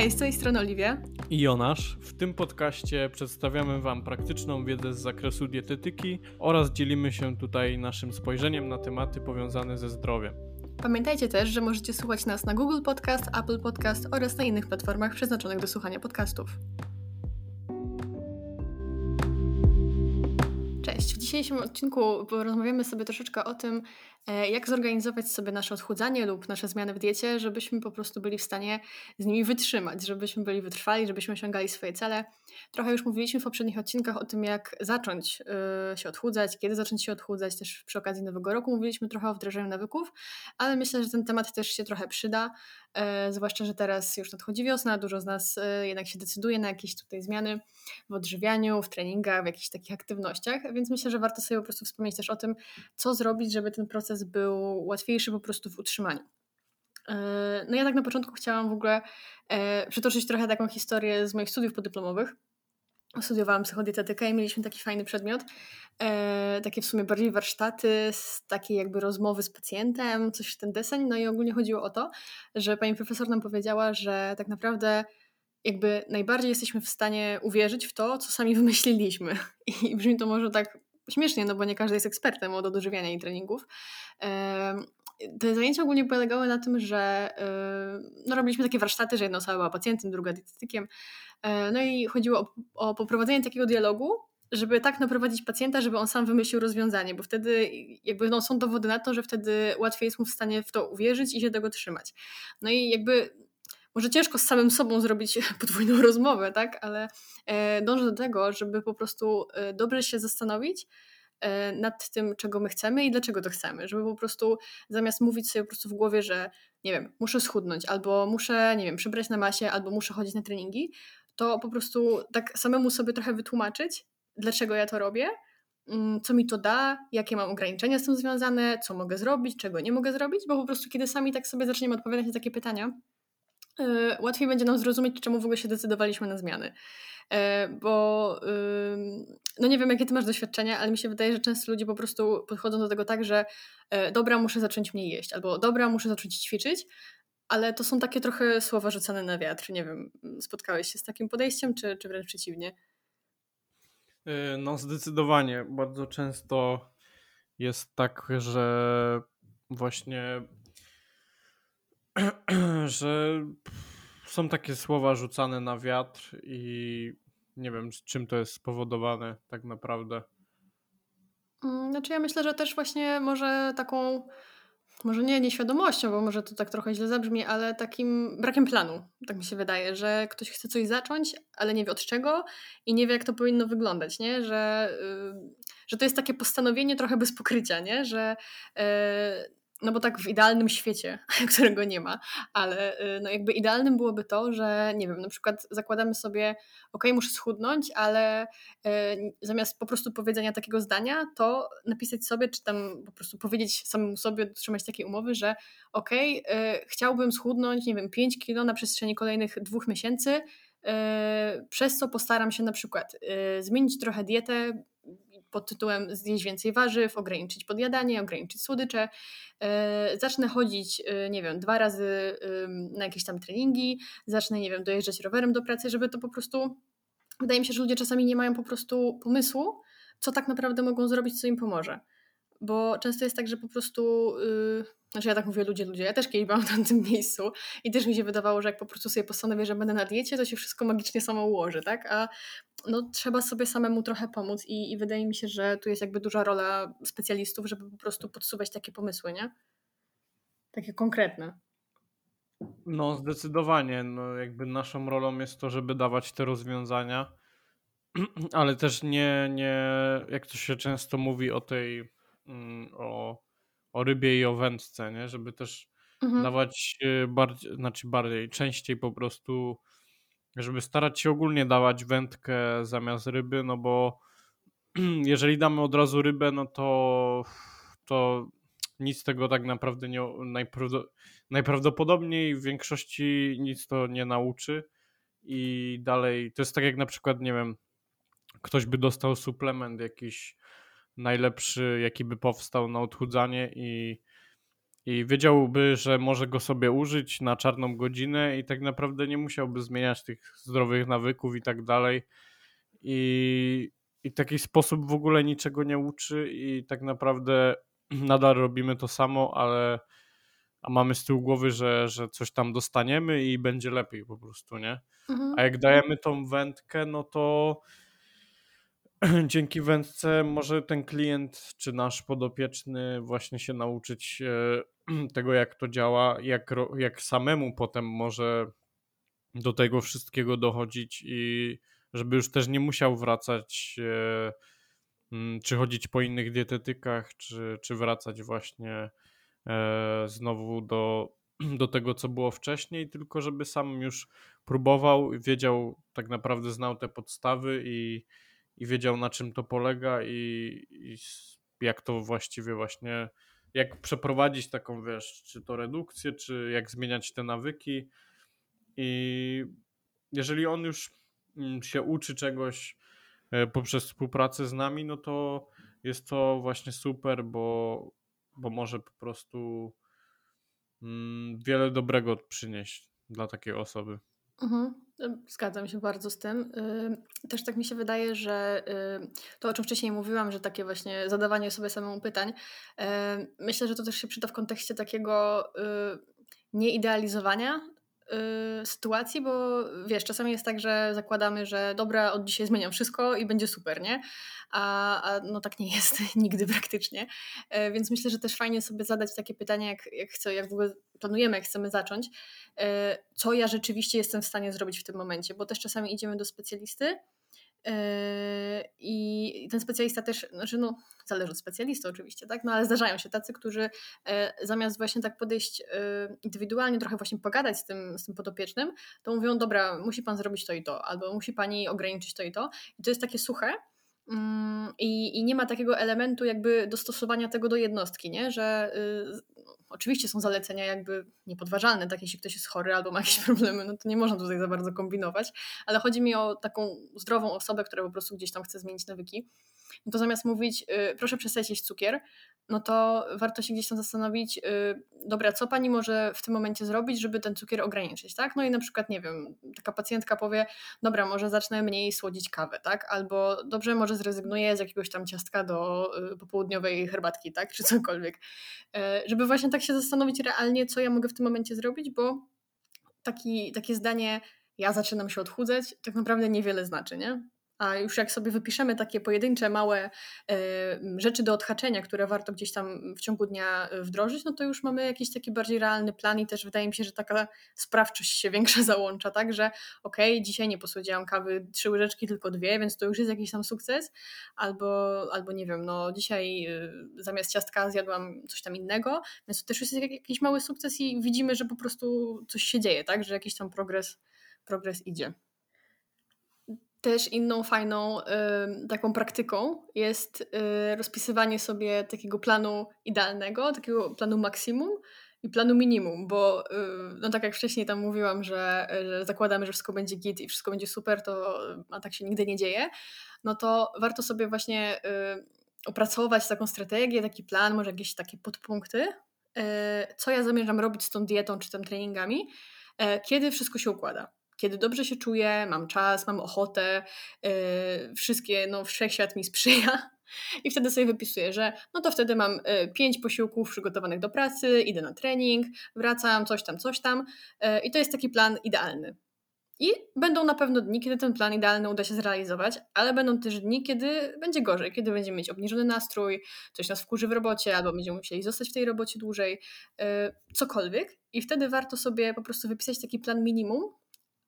Hej, z tej strony Oliwia. I Jonasz. W tym podcaście przedstawiamy Wam praktyczną wiedzę z zakresu dietetyki oraz dzielimy się tutaj naszym spojrzeniem na tematy powiązane ze zdrowiem. Pamiętajcie też, że możecie słuchać nas na Google Podcast, Apple Podcast oraz na innych platformach przeznaczonych do słuchania podcastów. Cześć. W dzisiejszym odcinku porozmawiamy sobie troszeczkę o tym, jak zorganizować sobie nasze odchudzanie lub nasze zmiany w diecie, żebyśmy po prostu byli w stanie z nimi wytrzymać, żebyśmy byli wytrwali, żebyśmy osiągali swoje cele. Trochę już mówiliśmy w poprzednich odcinkach o tym, jak zacząć e, się odchudzać, kiedy zacząć się odchudzać. Też przy okazji Nowego Roku mówiliśmy trochę o wdrażaniu nawyków, ale myślę, że ten temat też się trochę przyda, e, zwłaszcza, że teraz już nadchodzi wiosna, dużo z nas jednak się decyduje na jakieś tutaj zmiany w odżywianiu, w treningach, w jakichś takich aktywnościach, więc myślę, że warto sobie po prostu wspomnieć też o tym, co zrobić, żeby ten proces był łatwiejszy po prostu w utrzymaniu. E, no ja tak na początku chciałam w ogóle e, przytoczyć trochę taką historię z moich studiów podyplomowych. Studiowałam psychodietetykę i mieliśmy taki fajny przedmiot, e, takie w sumie bardziej warsztaty, z takiej jakby rozmowy z pacjentem, coś w ten deseń. No i ogólnie chodziło o to, że pani profesor nam powiedziała, że tak naprawdę jakby najbardziej jesteśmy w stanie uwierzyć w to, co sami wymyśliliśmy. I brzmi to może tak śmiesznie, no bo nie każdy jest ekspertem od odżywiania i treningów. Te zajęcia ogólnie polegały na tym, że no, robiliśmy takie warsztaty, że jedna osoba była pacjentem, druga dietetykiem. No i chodziło o, o poprowadzenie takiego dialogu, żeby tak naprowadzić pacjenta, żeby on sam wymyślił rozwiązanie, bo wtedy jakby no, są dowody na to, że wtedy łatwiej jest mu w stanie w to uwierzyć i się tego trzymać. No i jakby może ciężko z samym sobą zrobić podwójną rozmowę, tak? Ale e, dążę do tego, żeby po prostu e, dobrze się zastanowić e, nad tym, czego my chcemy i dlaczego to chcemy. Żeby po prostu zamiast mówić sobie po prostu w głowie, że nie wiem, muszę schudnąć, albo muszę, nie wiem, przybrać na masie, albo muszę chodzić na treningi, to po prostu tak samemu sobie trochę wytłumaczyć, dlaczego ja to robię, mm, co mi to da, jakie mam ograniczenia z tym związane, co mogę zrobić, czego nie mogę zrobić, bo po prostu kiedy sami tak sobie zaczniemy odpowiadać na takie pytania, łatwiej będzie nam zrozumieć, czemu w ogóle się decydowaliśmy na zmiany. E, bo no nie wiem, jakie ty masz doświadczenia, ale mi się wydaje, że często ludzie po prostu podchodzą do tego tak, że e, dobra, muszę zacząć mniej jeść, albo dobra, muszę zacząć ćwiczyć, ale to są takie trochę słowa rzucane na wiatr. Nie wiem, spotkałeś się z takim podejściem, czy, czy wręcz przeciwnie? No, zdecydowanie. Bardzo często jest tak, że właśnie że są takie słowa rzucane na wiatr i nie wiem, czym to jest spowodowane tak naprawdę. Mm, znaczy ja myślę, że też właśnie może taką, może nie nieświadomością, bo może to tak trochę źle zabrzmi, ale takim brakiem planu, tak mi się wydaje, że ktoś chce coś zacząć, ale nie wie od czego i nie wie jak to powinno wyglądać, nie? Że, yy, że to jest takie postanowienie trochę bez pokrycia, nie? Że yy, no bo tak w idealnym świecie, którego nie ma, ale y, no jakby idealnym byłoby to, że nie wiem, na przykład zakładamy sobie, ok, muszę schudnąć, ale y, zamiast po prostu powiedzenia takiego zdania, to napisać sobie, czy tam po prostu powiedzieć samemu sobie, dotrzymać takiej umowy, że ok, y, chciałbym schudnąć, nie wiem, 5 kilo na przestrzeni kolejnych dwóch miesięcy, przez co postaram się na przykład zmienić trochę dietę, pod tytułem zjeść więcej warzyw, ograniczyć podjadanie, ograniczyć słodycze. E, zacznę chodzić, e, nie wiem, dwa razy na jakieś tam treningi, zacznę, nie wiem, dojeżdżać rowerem do pracy, żeby to po prostu. Wydaje mi się, że ludzie czasami nie mają po prostu pomysłu, co tak naprawdę mogą zrobić, co im pomoże. Bo często jest tak, że po prostu. Yy, znaczy, ja tak mówię, ludzie, ludzie. Ja też kiedyś byłam w tym miejscu i też mi się wydawało, że jak po prostu sobie postanowię, że będę na diecie, to się wszystko magicznie samo ułoży, tak? A no, trzeba sobie samemu trochę pomóc i, i wydaje mi się, że tu jest jakby duża rola specjalistów, żeby po prostu podsuwać takie pomysły, nie? Takie konkretne. No, zdecydowanie. No, jakby naszą rolą jest to, żeby dawać te rozwiązania, ale też nie, nie jak to się często mówi o tej, mm, o, o rybie i o wędce, nie? Żeby też mhm. dawać y, bardziej, znaczy bardziej, częściej po prostu żeby starać się ogólnie dawać wędkę zamiast ryby, no bo jeżeli damy od razu rybę, no to, to nic tego tak naprawdę nie, najprawdopodobniej w większości nic to nie nauczy i dalej, to jest tak jak na przykład, nie wiem, ktoś by dostał suplement jakiś najlepszy, jaki by powstał na odchudzanie i i wiedziałby, że może go sobie użyć na czarną godzinę i tak naprawdę nie musiałby zmieniać tych zdrowych nawyków i tak dalej. I, i taki sposób w ogóle niczego nie uczy i tak naprawdę nadal robimy to samo, ale a mamy z tyłu głowy, że, że coś tam dostaniemy i będzie lepiej po prostu, nie? Mhm. A jak dajemy tą wędkę, no to dzięki wędce może ten klient czy nasz podopieczny właśnie się nauczyć e, tego, jak to działa, jak, jak samemu potem może do tego wszystkiego dochodzić i żeby już też nie musiał wracać e, mm, czy chodzić po innych dietetykach, czy, czy wracać właśnie e, znowu do, do tego, co było wcześniej, tylko żeby sam już próbował, wiedział, tak naprawdę znał te podstawy i, i wiedział na czym to polega i, i jak to właściwie właśnie, jak przeprowadzić taką, wiesz, czy to redukcję, czy jak zmieniać te nawyki i jeżeli on już mm, się uczy czegoś e, poprzez współpracę z nami, no to jest to właśnie super, bo, bo może po prostu mm, wiele dobrego przynieść dla takiej osoby. Mhm. Zgadzam się bardzo z tym. Też tak mi się wydaje, że to, o czym wcześniej mówiłam, że takie właśnie zadawanie sobie samemu pytań, myślę, że to też się przyda w kontekście takiego nieidealizowania Y, sytuacji, bo wiesz, czasami jest tak, że zakładamy, że dobra, od dzisiaj zmieniam wszystko i będzie super, nie? A, a no tak nie jest nigdy praktycznie. E, więc myślę, że też fajnie sobie zadać takie pytanie, jak, jak, chcę, jak w ogóle planujemy, jak chcemy zacząć, e, co ja rzeczywiście jestem w stanie zrobić w tym momencie, bo też czasami idziemy do specjalisty I ten specjalista też, znaczy no, zależy od specjalisty oczywiście, tak? No ale zdarzają się tacy, którzy e, zamiast właśnie tak podejść e, indywidualnie, trochę właśnie pogadać z tym, z tym podopiecznym, to mówią, dobra, musi pan zrobić to i to, albo musi pani ograniczyć to i to. I to jest takie suche, mm, i, I nie ma takiego elementu jakby dostosowania tego do jednostki, nie? że oczywiście są zalecenia jakby niepodważalne, tak jeśli ktoś jest chory albo ma jakieś problemy, no to nie można tutaj za bardzo kombinować, ale chodzi mi o taką zdrową osobę, która po prostu gdzieś tam chce zmienić nawyki. No to zamiast mówić, yy, proszę przestać jeść cukier, no to warto się gdzieś tam zastanowić, yy, dobra, co pani może w tym momencie zrobić, żeby ten cukier ograniczyć, tak? No i na przykład, nie wiem, taka pacjentka powie, dobra, może zacznę mniej słodzić kawę, tak? Albo dobrze, może zrezygnuję z jakiegoś tam ciastka do yy, popołudniowej herbatki, tak? Czy cokolwiek. Y, żeby właśnie tak się zastanowić realnie, co ja mogę w tym momencie zrobić, bo taki, takie zdanie, ja zaczynam się odchudzać, tak naprawdę niewiele znaczy, nie? A już jak sobie wypiszemy takie pojedyncze, małe y, rzeczy do odhaczenia, które warto gdzieś tam w ciągu dnia e, wdrożyć, no to już mamy jakiś taki bardziej realny plan i też wydaje mi się, że taka sprawczość się większa załącza, tak, że okej, okay, dzisiaj nie posłodziłam kawy trzy łyżeczki, tylko dwie, więc to już jest jakiś tam sukces, albo, albo nie wiem, no dzisiaj y, zamiast ciastka zjadłam coś tam innego, więc to też jest jakiś mały sukces i widzimy, że po prostu coś się dzieje, tak, że jakiś tam progres, progres idzie. Też inną fajną y, taką praktyką jest y, rozpisywanie sobie takiego planu idealnego, takiego planu maksimum i planu minimum, bo y, no tak jak wcześniej tam mówiłam, że, że zakładamy, że wszystko będzie git i wszystko będzie super, to a tak się nigdy nie dzieje, no to warto sobie właśnie opracować taką strategię, taki plan, może jakieś takie podpunkty, co ja zamierzam robić z tą dietą czy tym treningami, e, kiedy wszystko się układa kiedy dobrze się czuję, mam czas, mam ochotę, yy, wszystkie, no wszechświat mi sprzyja. I wtedy sobie wypisuję, że no to wtedy mam y, pięć posiłków przygotowanych do pracy, idę na trening, wracam, coś tam, coś tam. Y, I to jest taki plan idealny. I będą na pewno dni, kiedy ten plan idealny uda się zrealizować, ale będą też dni, kiedy będzie gorzej, kiedy będziemy mieć obniżony nastrój, coś nas wkurzy w robocie, albo będziemy musieli zostać w tej robocie dłużej, yy, cokolwiek. I wtedy warto sobie po prostu wypisać taki plan minimum,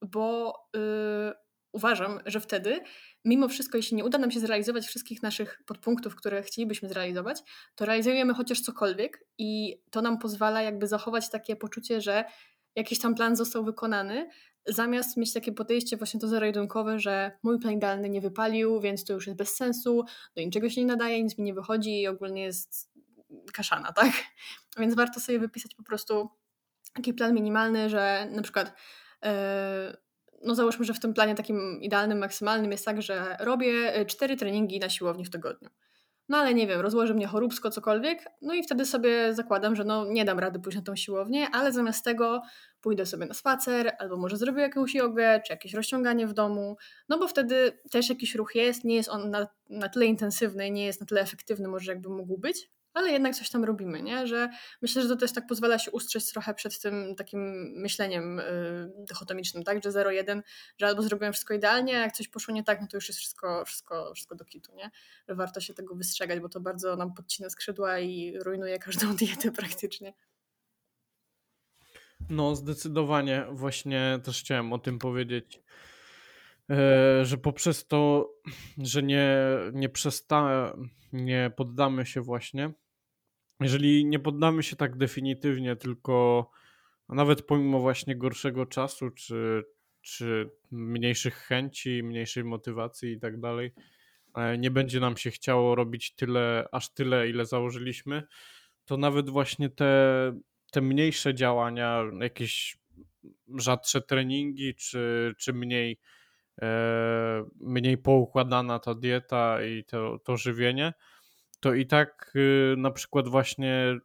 bo yy, uważam, że wtedy, mimo wszystko, jeśli nie uda nam się zrealizować wszystkich naszych podpunktów, które chcielibyśmy zrealizować, to realizujemy chociaż cokolwiek i to nam pozwala jakby zachować takie poczucie, że jakiś tam plan został wykonany, zamiast mieć takie podejście właśnie to zero-jedynkowe, że mój plan idealny nie wypalił, więc to już jest bez sensu, do niczego się nie nadaje, nic mi nie wychodzi i ogólnie jest kaszana, tak? Więc warto sobie wypisać po prostu taki plan minimalny, że na przykład no załóżmy, że w tym planie takim idealnym, maksymalnym jest tak, że robię e, cztery treningi na siłowni w tygodniu. no ale nie wiem, rozłoży mnie choróbsko, cokolwiek, no i wtedy sobie zakładam, że no nie dam rady pójść na tą siłownię, ale zamiast tego pójdę sobie na spacer, albo może zrobię jakąś jogę, czy jakieś rozciąganie w domu, no bo wtedy też jakiś ruch jest, nie jest on na, na tyle intensywny, nie jest na tyle efektywny może jakby mógł być, ale jednak coś tam robimy, nie? Że myślę, że to też tak pozwala się ustrzec trochę przed tym takim myśleniem yy, dychotomicznym, tak? Że 0-1, że albo zrobiłem wszystko idealnie, a jak coś poszło nie tak, no to już jest wszystko, wszystko, wszystko do kitu, nie? Że warto się tego wystrzegać, bo to bardzo nam podcina skrzydła i rujnuje każdą dietę praktycznie. No, zdecydowanie właśnie też chciałem o tym powiedzieć, że poprzez to, że nie, nie przesta, nie poddamy się właśnie, jeżeli nie poddamy się tak definitywnie, tylko nawet pomimo właśnie gorszego czasu, czy, czy mniejszych chęci, mniejszej motywacji i tak dalej, e, nie będzie nam się chciało robić tyle, aż tyle, ile założyliśmy, to nawet właśnie te, te mniejsze działania, jakieś rzadsze treningi, czy, czy mniej, e, mniej poukładana ta dieta i to, to żywienie, to i tak y, na przykład właśnie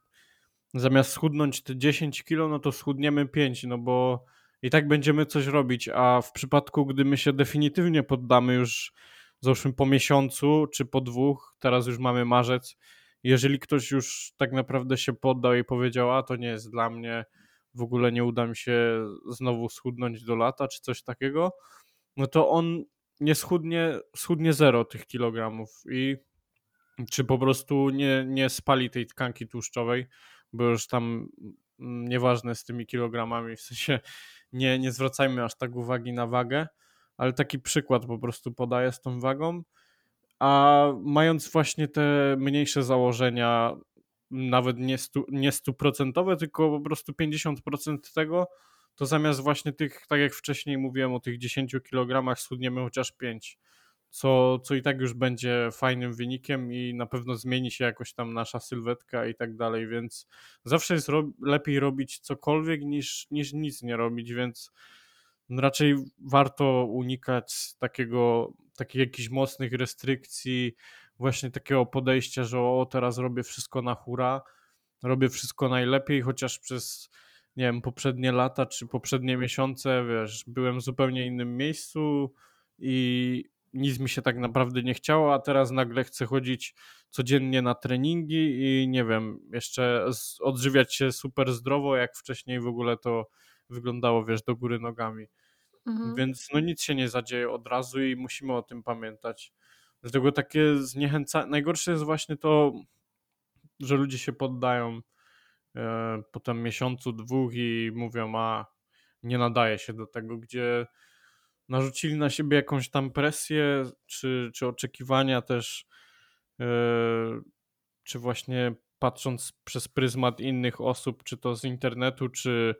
zamiast schudnąć te 10 kilo, no to schudniemy 5, no bo i tak będziemy coś robić, a w przypadku, gdy my się definitywnie poddamy już załóżmy po miesiącu czy po dwóch, teraz już mamy marzec, jeżeli ktoś już tak naprawdę się poddał i powiedział, a to nie jest dla mnie, w ogóle nie uda mi się znowu schudnąć do lata czy coś takiego, no to on nie schudnie, schudnie zero tych kilogramów i czy po prostu nie, nie spali tej tkanki tłuszczowej, bo już tam mm, nieważne z tymi kilogramami, w sensie nie, nie zwracajmy aż tak uwagi na wagę, ale taki przykład po prostu podaję z tą wagą, a mając właśnie te mniejsze założenia, nawet nie, stu, nie stuprocentowe, tylko po prostu 50% tego, to zamiast właśnie tych, tak jak wcześniej mówiłem o tych 10 kg, schudniemy chociaż 5 co, co i tak już będzie fajnym wynikiem i na pewno zmieni się jakoś tam nasza sylwetka i tak dalej, więc zawsze jest ro lepiej robić cokolwiek niż, niż nic nie robić, więc raczej warto unikać takiego, takich jakichś mocnych restrykcji, właśnie takiego podejścia, że o teraz robię wszystko na hura, robię wszystko najlepiej, chociaż przez nie wiem, poprzednie lata czy poprzednie miesiące, wiesz, byłem w zupełnie innym miejscu i nic mi się tak naprawdę nie chciało, a teraz nagle chcę chodzić codziennie na treningi i nie wiem, jeszcze odżywiać się super zdrowo, jak wcześniej w ogóle to wyglądało, wiesz, do góry nogami. Mhm. Więc no nic się nie zadzieje od razu i musimy o tym pamiętać. Dlatego takie zniechęcanie, najgorsze jest właśnie to, że ludzie się poddają e, po tym miesiącu, dwóch i mówią, a nie nadaje się do tego, gdzie narzucili na siebie jakąś tam presję, czy, czy oczekiwania też, yy, czy właśnie patrząc przez pryzmat innych osób, czy to z internetu, czy,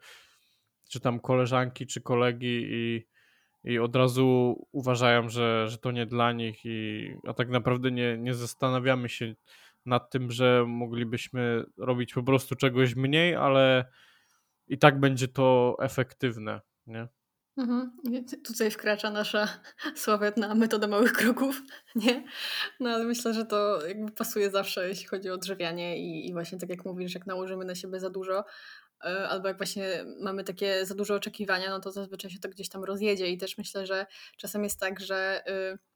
czy tam koleżanki, czy kolegi i, i od razu uważają, że, że to nie dla nich, i, a tak naprawdę nie, nie zastanawiamy się nad tym, że moglibyśmy robić po prostu czegoś mniej, ale i tak będzie to efektywne, nie? Mhm. Tutaj wkracza nasza sławetna metoda małych kroków, nie? No ale myślę, że to jakby pasuje zawsze, jeśli chodzi o odżywianie i, i właśnie tak jak mówisz, jak nałożymy na siebie za dużo, e, albo jak właśnie mamy takie za duże oczekiwania, no to zazwyczaj się to gdzieś tam rozjedzie i też myślę, że czasem jest tak, że y,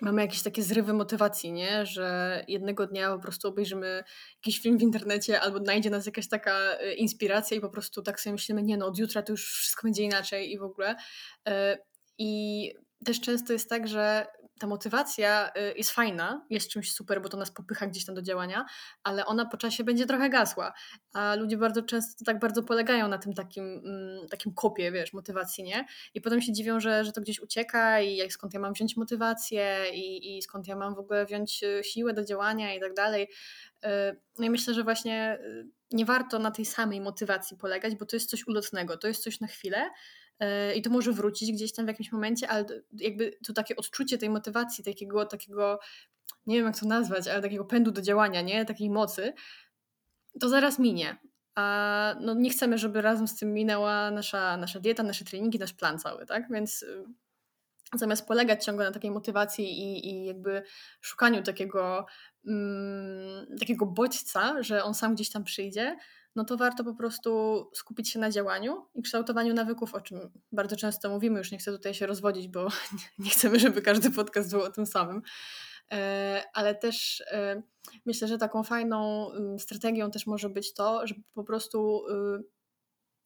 mamy jakieś takie zrywy motywacji, nie? Że jednego dnia po prostu obejrzymy jakiś film w internecie albo znajdzie nas jakaś taka e, inspiracja i po prostu tak sobie myślimy, nie no, od jutra to już wszystko będzie inaczej i w ogóle. E, I też często jest tak, że ta motywacja y, jest fajna, jest czymś super, bo to nas popycha gdzieś tam do działania, ale ona po czasie będzie trochę gasła. A ludzie bardzo często tak bardzo polegają na tym takim, mm, takim kopie, wiesz, motywacji, nie? I potem się dziwią, że, że to gdzieś ucieka i jak, skąd ja mam wziąć motywację i, i skąd ja mam w ogóle wziąć y, siłę do działania i tak dalej. Y, no i myślę, że właśnie nie warto na tej samej motywacji polegać, bo to jest coś ulotnego, to jest coś na chwilę, i to może wrócić gdzieś tam w jakimś momencie, ale jakby to takie odczucie tej motywacji, takiego, takiego nie wiem jak to nazwać, ale takiego pędu do działania, nie? Takiej mocy, to zaraz minie. A no nie chcemy, żeby razem z tym minęła nasza, nasza dieta, nasze treningi, nasz plan cały, tak? Więc y, zamiast polegać ciągle na takiej motywacji i, i jakby szukaniu takiego mm, takiego bodźca, że on sam gdzieś tam przyjdzie, no to warto po prostu skupić się na działaniu i kształtowaniu nawyków, o czym bardzo często mówimy. Już nie chcę tutaj się rozwodzić, bo nie chcemy, żeby każdy podcast był o tym samym. E, ale też e, myślę, że taką fajną mm, strategią też może być to, żeby po prostu y,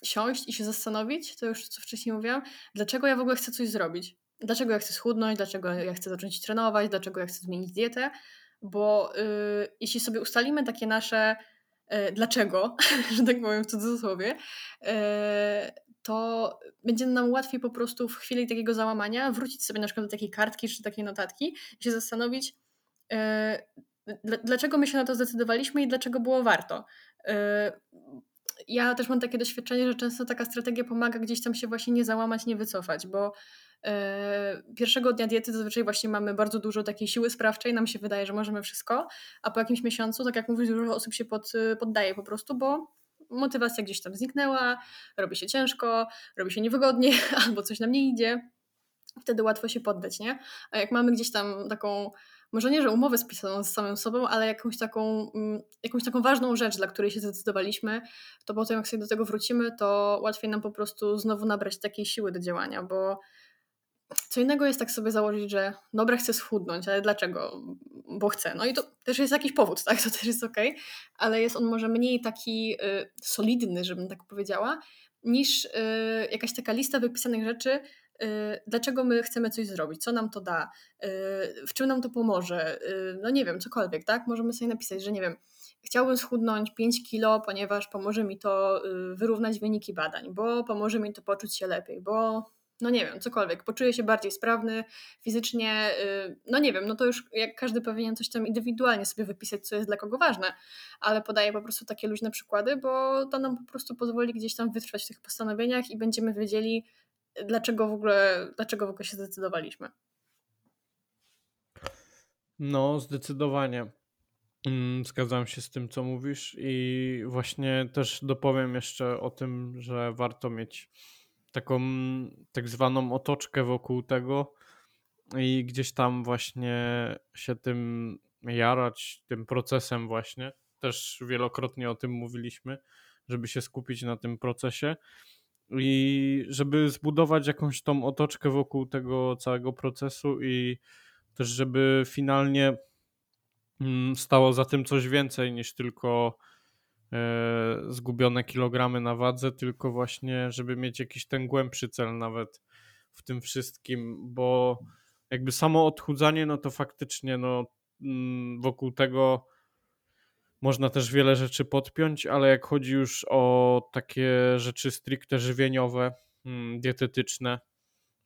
siąść i się zastanowić, to już co wcześniej mówiłam, dlaczego ja w ogóle chcę coś zrobić. Dlaczego ja chcę schudnąć, dlaczego ja chcę zacząć trenować, dlaczego ja chcę zmienić dietę, bo y, jeśli sobie ustalimy takie nasze dlaczego, że tak powiem w cudzysłowie, y, to będzie nam łatwiej po prostu w chwili takiego załamania wrócić sobie na przykład do takiej kartki czy takiej notatki i się zastanowić, e, dlaczego my się na to zdecydowaliśmy i dlaczego było warto. E, ja też mam takie doświadczenie, że często taka strategia pomaga gdzieś tam się właśnie nie załamać, nie wycofać, bo e, pierwszego dnia diety zazwyczaj właśnie mamy bardzo dużo takiej siły sprawczej, nam się wydaje, że możemy wszystko, a po jakimś miesiącu, tak jak mówisz, dużo osób się pod, poddaje po prostu, bo motywacja gdzieś tam zniknęła, robi się ciężko, robi się niewygodnie albo coś nam nie idzie. Wtedy łatwo się poddać, nie? A jak mamy gdzieś tam taką, może nie, że umowę spisaną z samym sobą, ale jakąś taką, mm, jakąś taką ważną rzecz, dla której się zdecydowaliśmy, to potem jak sobie do tego wrócimy, to łatwiej nam po prostu znowu nabrać takiej siły do działania, bo co innego jest tak sobie założyć, że dobra, chcę schudnąć, ale dlaczego? Bo chcę. No i to też jest jakiś powód, tak? To też jest ok, ale jest on może mniej taki y, solidny, żebym tak powiedziała, niż y, jakaś taka lista wypisanych rzeczy, y, dlaczego my chcemy coś zrobić, co nam to da, y, w czym nam to pomoże, y, no nie wiem, cokolwiek, tak? Możemy sobie napisać, że nie wiem, chciałbym schudnąć 5 kilo, ponieważ pomoże mi to wyrównać wyniki badań, bo pomoże mi to poczuć się lepiej, bo no nie wiem, cokolwiek, poczuję się bardziej sprawny fizycznie, y, no nie wiem, no to już jak każdy powinien coś tam indywidualnie sobie wypisać, co jest dla kogo ważne, ale podaję po prostu takie luźne przykłady, bo to nam po prostu pozwoli gdzieś tam wytrwać w tych postanowieniach i będziemy wiedzieli, dlaczego w ogóle, dlaczego w ogóle się zdecydowaliśmy. No, zdecydowanie. Mm, zgadzam się z tym, co mówisz, i właśnie też dopowiem jeszcze o tym, że warto mieć taką tak zwaną otoczkę wokół tego i gdzieś tam właśnie się tym jarać, tym procesem właśnie. Też wielokrotnie o tym mówiliśmy, żeby się skupić na tym procesie i żeby zbudować jakąś tą otoczkę wokół tego całego procesu i też żeby finalnie mm, stało za tym coś więcej niż tylko zgubione kilogramy na wadze, tylko właśnie, żeby mieć jakiś ten głębszy cel nawet w tym wszystkim, bo jakby samo odchudzanie, no to faktycznie no, mm, wokół tego można też wiele rzeczy podpiąć, ale jak chodzi już o takie rzeczy stricte żywieniowe, mm, dietetyczne,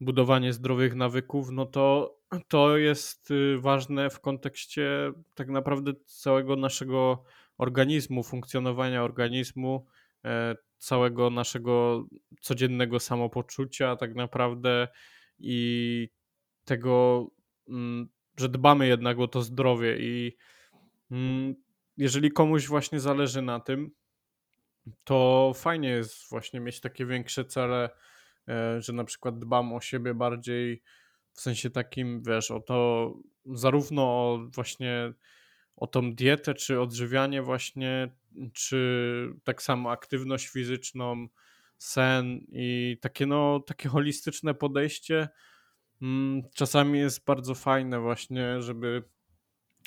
budowanie zdrowych nawyków, no to to jest y, ważne w kontekście tak naprawdę całego naszego organizmu, funkcjonowania organizmu, e, całego naszego codziennego samopoczucia, tak naprawdę i tego, mm, że dbamy jednak o to zdrowie. I mm, jeżeli komuś właśnie zależy na tym, to fajnie jest właśnie mieć takie większe cele, e, że na przykład dbam o siebie bardziej w sensie takim, wiesz, o to zarówno o właśnie o tą dietę, czy odżywianie właśnie, czy tak samo aktywność fizyczną, sen i takie no, takie holistyczne podejście mm, czasami jest bardzo fajne właśnie, żeby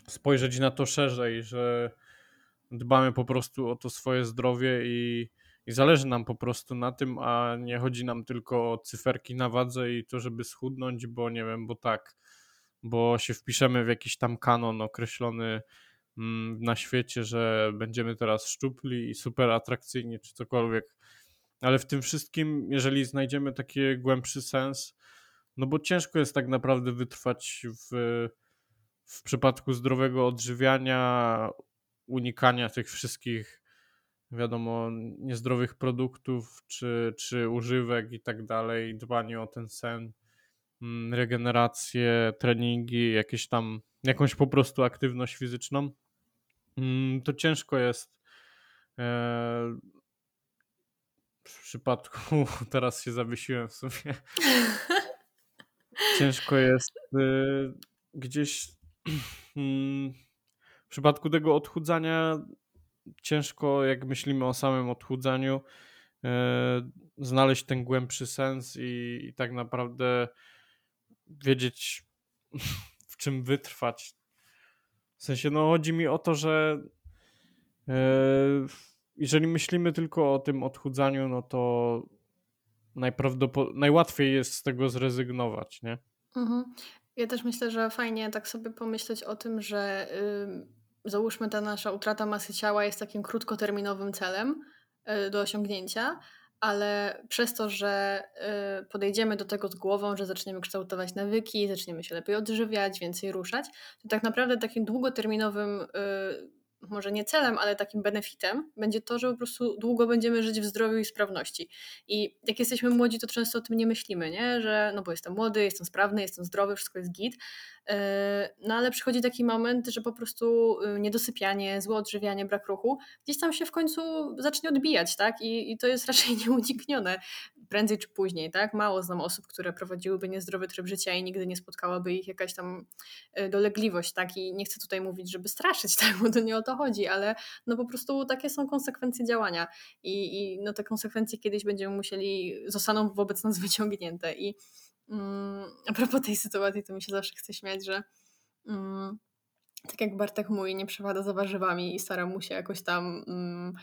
spojrzeć na to szerzej, że dbamy po prostu o to swoje zdrowie i, i zależy nam po prostu na tym, a nie chodzi nam tylko o cyferki na wadze i to, żeby schudnąć, bo nie wiem, bo tak bo się wpiszemy w jakiś tam kanon określony mm, na świecie, że będziemy teraz szczupli i super atrakcyjni, czy cokolwiek. Ale w tym wszystkim, jeżeli znajdziemy taki głębszy sens, no bo ciężko jest tak naprawdę wytrwać w, w przypadku zdrowego odżywiania, unikania tych wszystkich, wiadomo, niezdrowych produktów, czy, czy używek i tak dalej, dbanie o ten sen regenerację, treningi, jakieś tam, jakąś po prostu aktywność fizyczną, mm, to ciężko jest e, w przypadku, teraz się zawiesiłem w sumie, ciężko jest e, gdzieś mm, w przypadku tego odchudzania ciężko, jak myślimy o samym odchudzaniu, e, znaleźć ten głębszy sens i, i tak naprawdę wiedzieć, w czym wytrwać. W sensie, no chodzi mi o to, że e, jeżeli myślimy tylko o tym odchudzaniu, no to najprawdopodobniej najłatwiej jest z tego zrezygnować, nie? Mhm. Ja też myślę, że fajnie tak sobie pomyśleć o tym, że yy, załóżmy ta nasza utrata masy ciała jest takim krótkoterminowym celem yy, do osiągnięcia, ale przez to, że yy, podejdziemy do tego z głową, że zaczniemy kształtować nawyki, zaczniemy się lepiej odżywiać, więcej ruszać, to tak naprawdę takim długoterminowym y, może nie celem, ale takim benefitem będzie to, że po prostu długo będziemy żyć w zdrowiu i sprawności. I jak jesteśmy młodzi, to często o tym nie myślimy, nie? że no bo jestem młody, jestem sprawny, jestem zdrowy, wszystko jest git. Yy, no ale przychodzi taki moment, że po prostu yy, niedosypianie, złe odżywianie, brak ruchu gdzieś tam się w końcu zacznie odbijać, tak? I, i to jest raczej nieuniknione prędzej czy później, tak? Mało znam osób, które prowadziłyby niezdrowy tryb życia i nigdy nie spotkałaby ich jakaś tam e, dolegliwość, tak? I nie chcę tutaj mówić, żeby straszyć, tak? Bo to nie o to chodzi, ale no po prostu takie są konsekwencje działania i, i no te konsekwencje kiedyś będziemy musieli, zostaną wobec nas wyciągnięte i mm, a propos tej sytuacji, to mi się zawsze chce śmiać, że mm, tak jak Bartek mówi, nie przepada za warzywami i stara mu się jakoś tam mm,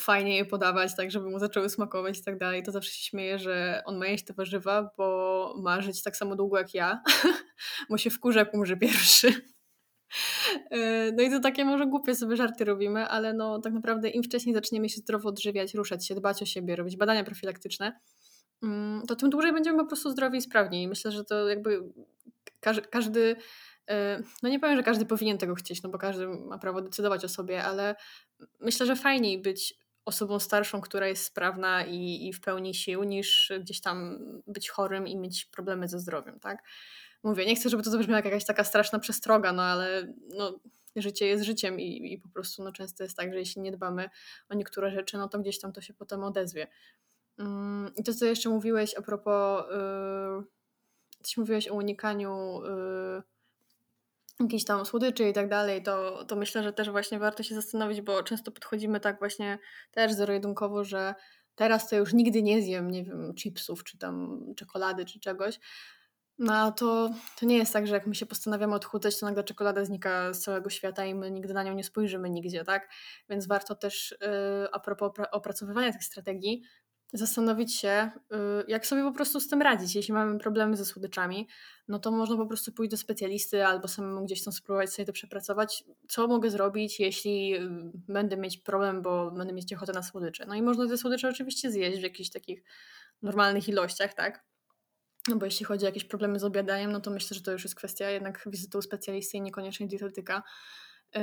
fajnie je podawać, tak żeby mu zaczęły smakować i tak dalej, to zawsze się śmieję, że on ma jeść te warzywa, bo ma żyć tak samo długo jak ja, bo się wkurza, jak umrze pierwszy. E, no i to takie może głupie sobie żarty robimy, ale no tak naprawdę im wcześniej zaczniemy się zdrowo odżywiać, ruszać się, dbać o siebie, robić badania profilaktyczne, mm, to tym dłużej będziemy po prostu zdrowi i sprawni. I myślę, że to jakby każdy, e, no nie powiem, że każdy powinien tego chcieć, no bo każdy ma prawo decydować o sobie, ale myślę, że fajniej być osobą starszą, która jest sprawna i, i w pełni sił, niż gdzieś tam być chorym i mieć problemy ze zdrowiem, tak? Mówię, nie chcę, żeby to zabrzmiała jak jakaś taka straszna przestroga, no ale no, życie jest życiem i, i po prostu no, często jest tak, że jeśli nie dbamy o niektóre rzeczy, no to gdzieś tam to się potem odezwie. Mm, I to, co jeszcze mówiłeś a propos, yy, coś mówiłeś o unikaniu yy, jakichś tam słodyczy i tak dalej, to, to myślę, że też właśnie warto się zastanowić, bo często podchodzimy tak właśnie też zero-jedynkowo, że teraz to już nigdy nie zjem, nie wiem, chipsów, czy tam czekolady, czy czegoś. No to, to nie jest tak, że jak my się postanawiamy odchudzać, to nagle czekolada znika z całego świata i my nigdy na nią nie spojrzymy nigdzie, tak? Więc warto też yy, a propos opracowywania tych strategii, zastanowić się, y, jak sobie po prostu z tym radzić. Jeśli mamy problemy ze słodyczami, no to można po prostu pójść do specjalisty albo samemu gdzieś tam spróbować sobie to przepracować, co mogę zrobić, jeśli y, będę mieć problem, bo będę mieć ochotę na słodycze. No i można te słodycze oczywiście zjeść w jakichś takich normalnych ilościach, tak? No bo jeśli chodzi o jakieś problemy z obiadaniem, no to myślę, że to już jest kwestia jednak wizyty u specjalisty i niekoniecznie dietetyka. Yy,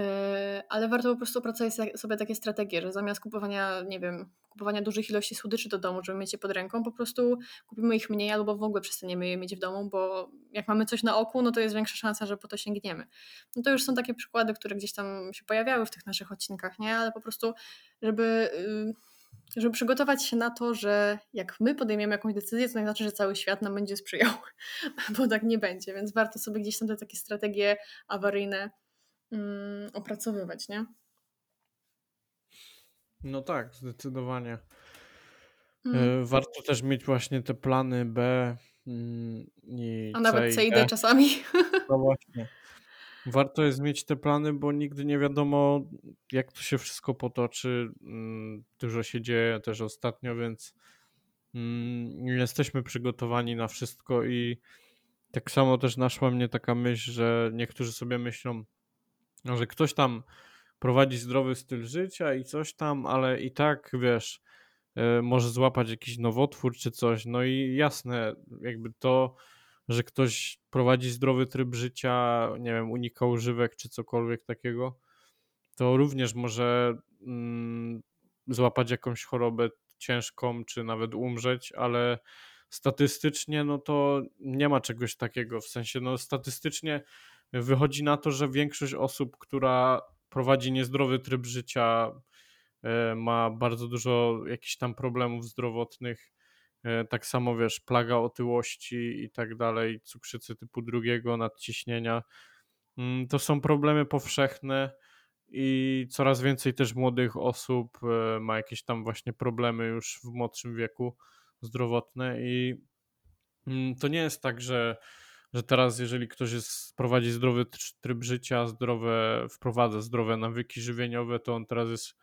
ale warto po prostu opracować sobie takie strategie, że zamiast kupowania, nie wiem, kupowania dużych ilości słodyczy do domu, żeby mieć je pod ręką, po prostu kupimy ich mniej albo w ogóle przestaniemy je mieć w domu, bo jak mamy coś na oku, no to jest większa szansa, że po to sięgniemy. No to już są takie przykłady, które gdzieś tam się pojawiały w tych naszych odcinkach, nie? Ale po prostu, żeby yy, żeby przygotować się na to, że jak my podejmiemy jakąś decyzję, to nie znaczy, że cały świat nam będzie sprzyjał, bo tak nie będzie, więc warto sobie gdzieś tam te takie strategie awaryjne mm, opracowywać, nie? No tak, zdecydowanie. Mm. Warto też mieć właśnie te plany B mm, i A nawet C i D e. czasami. No właśnie. Warto jest mieć te plany, bo nigdy nie wiadomo, jak to się wszystko potoczy. Mm, dużo się dzieje też ostatnio, więc nie jesteśmy przygotowani na wszystko i tak samo też naszła mnie taka myśl, że niektórzy sobie myślą, że ktoś tam prowadzi zdrowy styl życia i coś tam, ale i tak wiesz, e, może złapać jakiś nowotwór czy coś. No i jasne, jakby to, że ktoś prowadzi zdrowy tryb życia, nie wiem, unika używek czy cokolwiek takiego, to również może mm, złapać jakąś chorobę ciężką, czy nawet umrzeć, ale statystycznie, no to nie ma czegoś takiego. W sensie, no statystycznie wychodzi na to, że większość osób, która prowadzi niezdrowy tryb życia, e, ma bardzo dużo jakichś tam problemów zdrowotnych. E, tak samo wiesz, plaga otyłości i tak dalej, cukrzycy typu drugiego, nadciśnienia. Mm, to są problemy powszechne i coraz więcej też młodych osób e, ma jakieś tam właśnie problemy już w młodszym wieku zdrowotne i mm, to nie jest tak, że, że teraz jeżeli ktoś jest, prowadzi zdrowy tryb życia, zdrowe, wprowadza zdrowe nawyki żywieniowe, to on teraz jest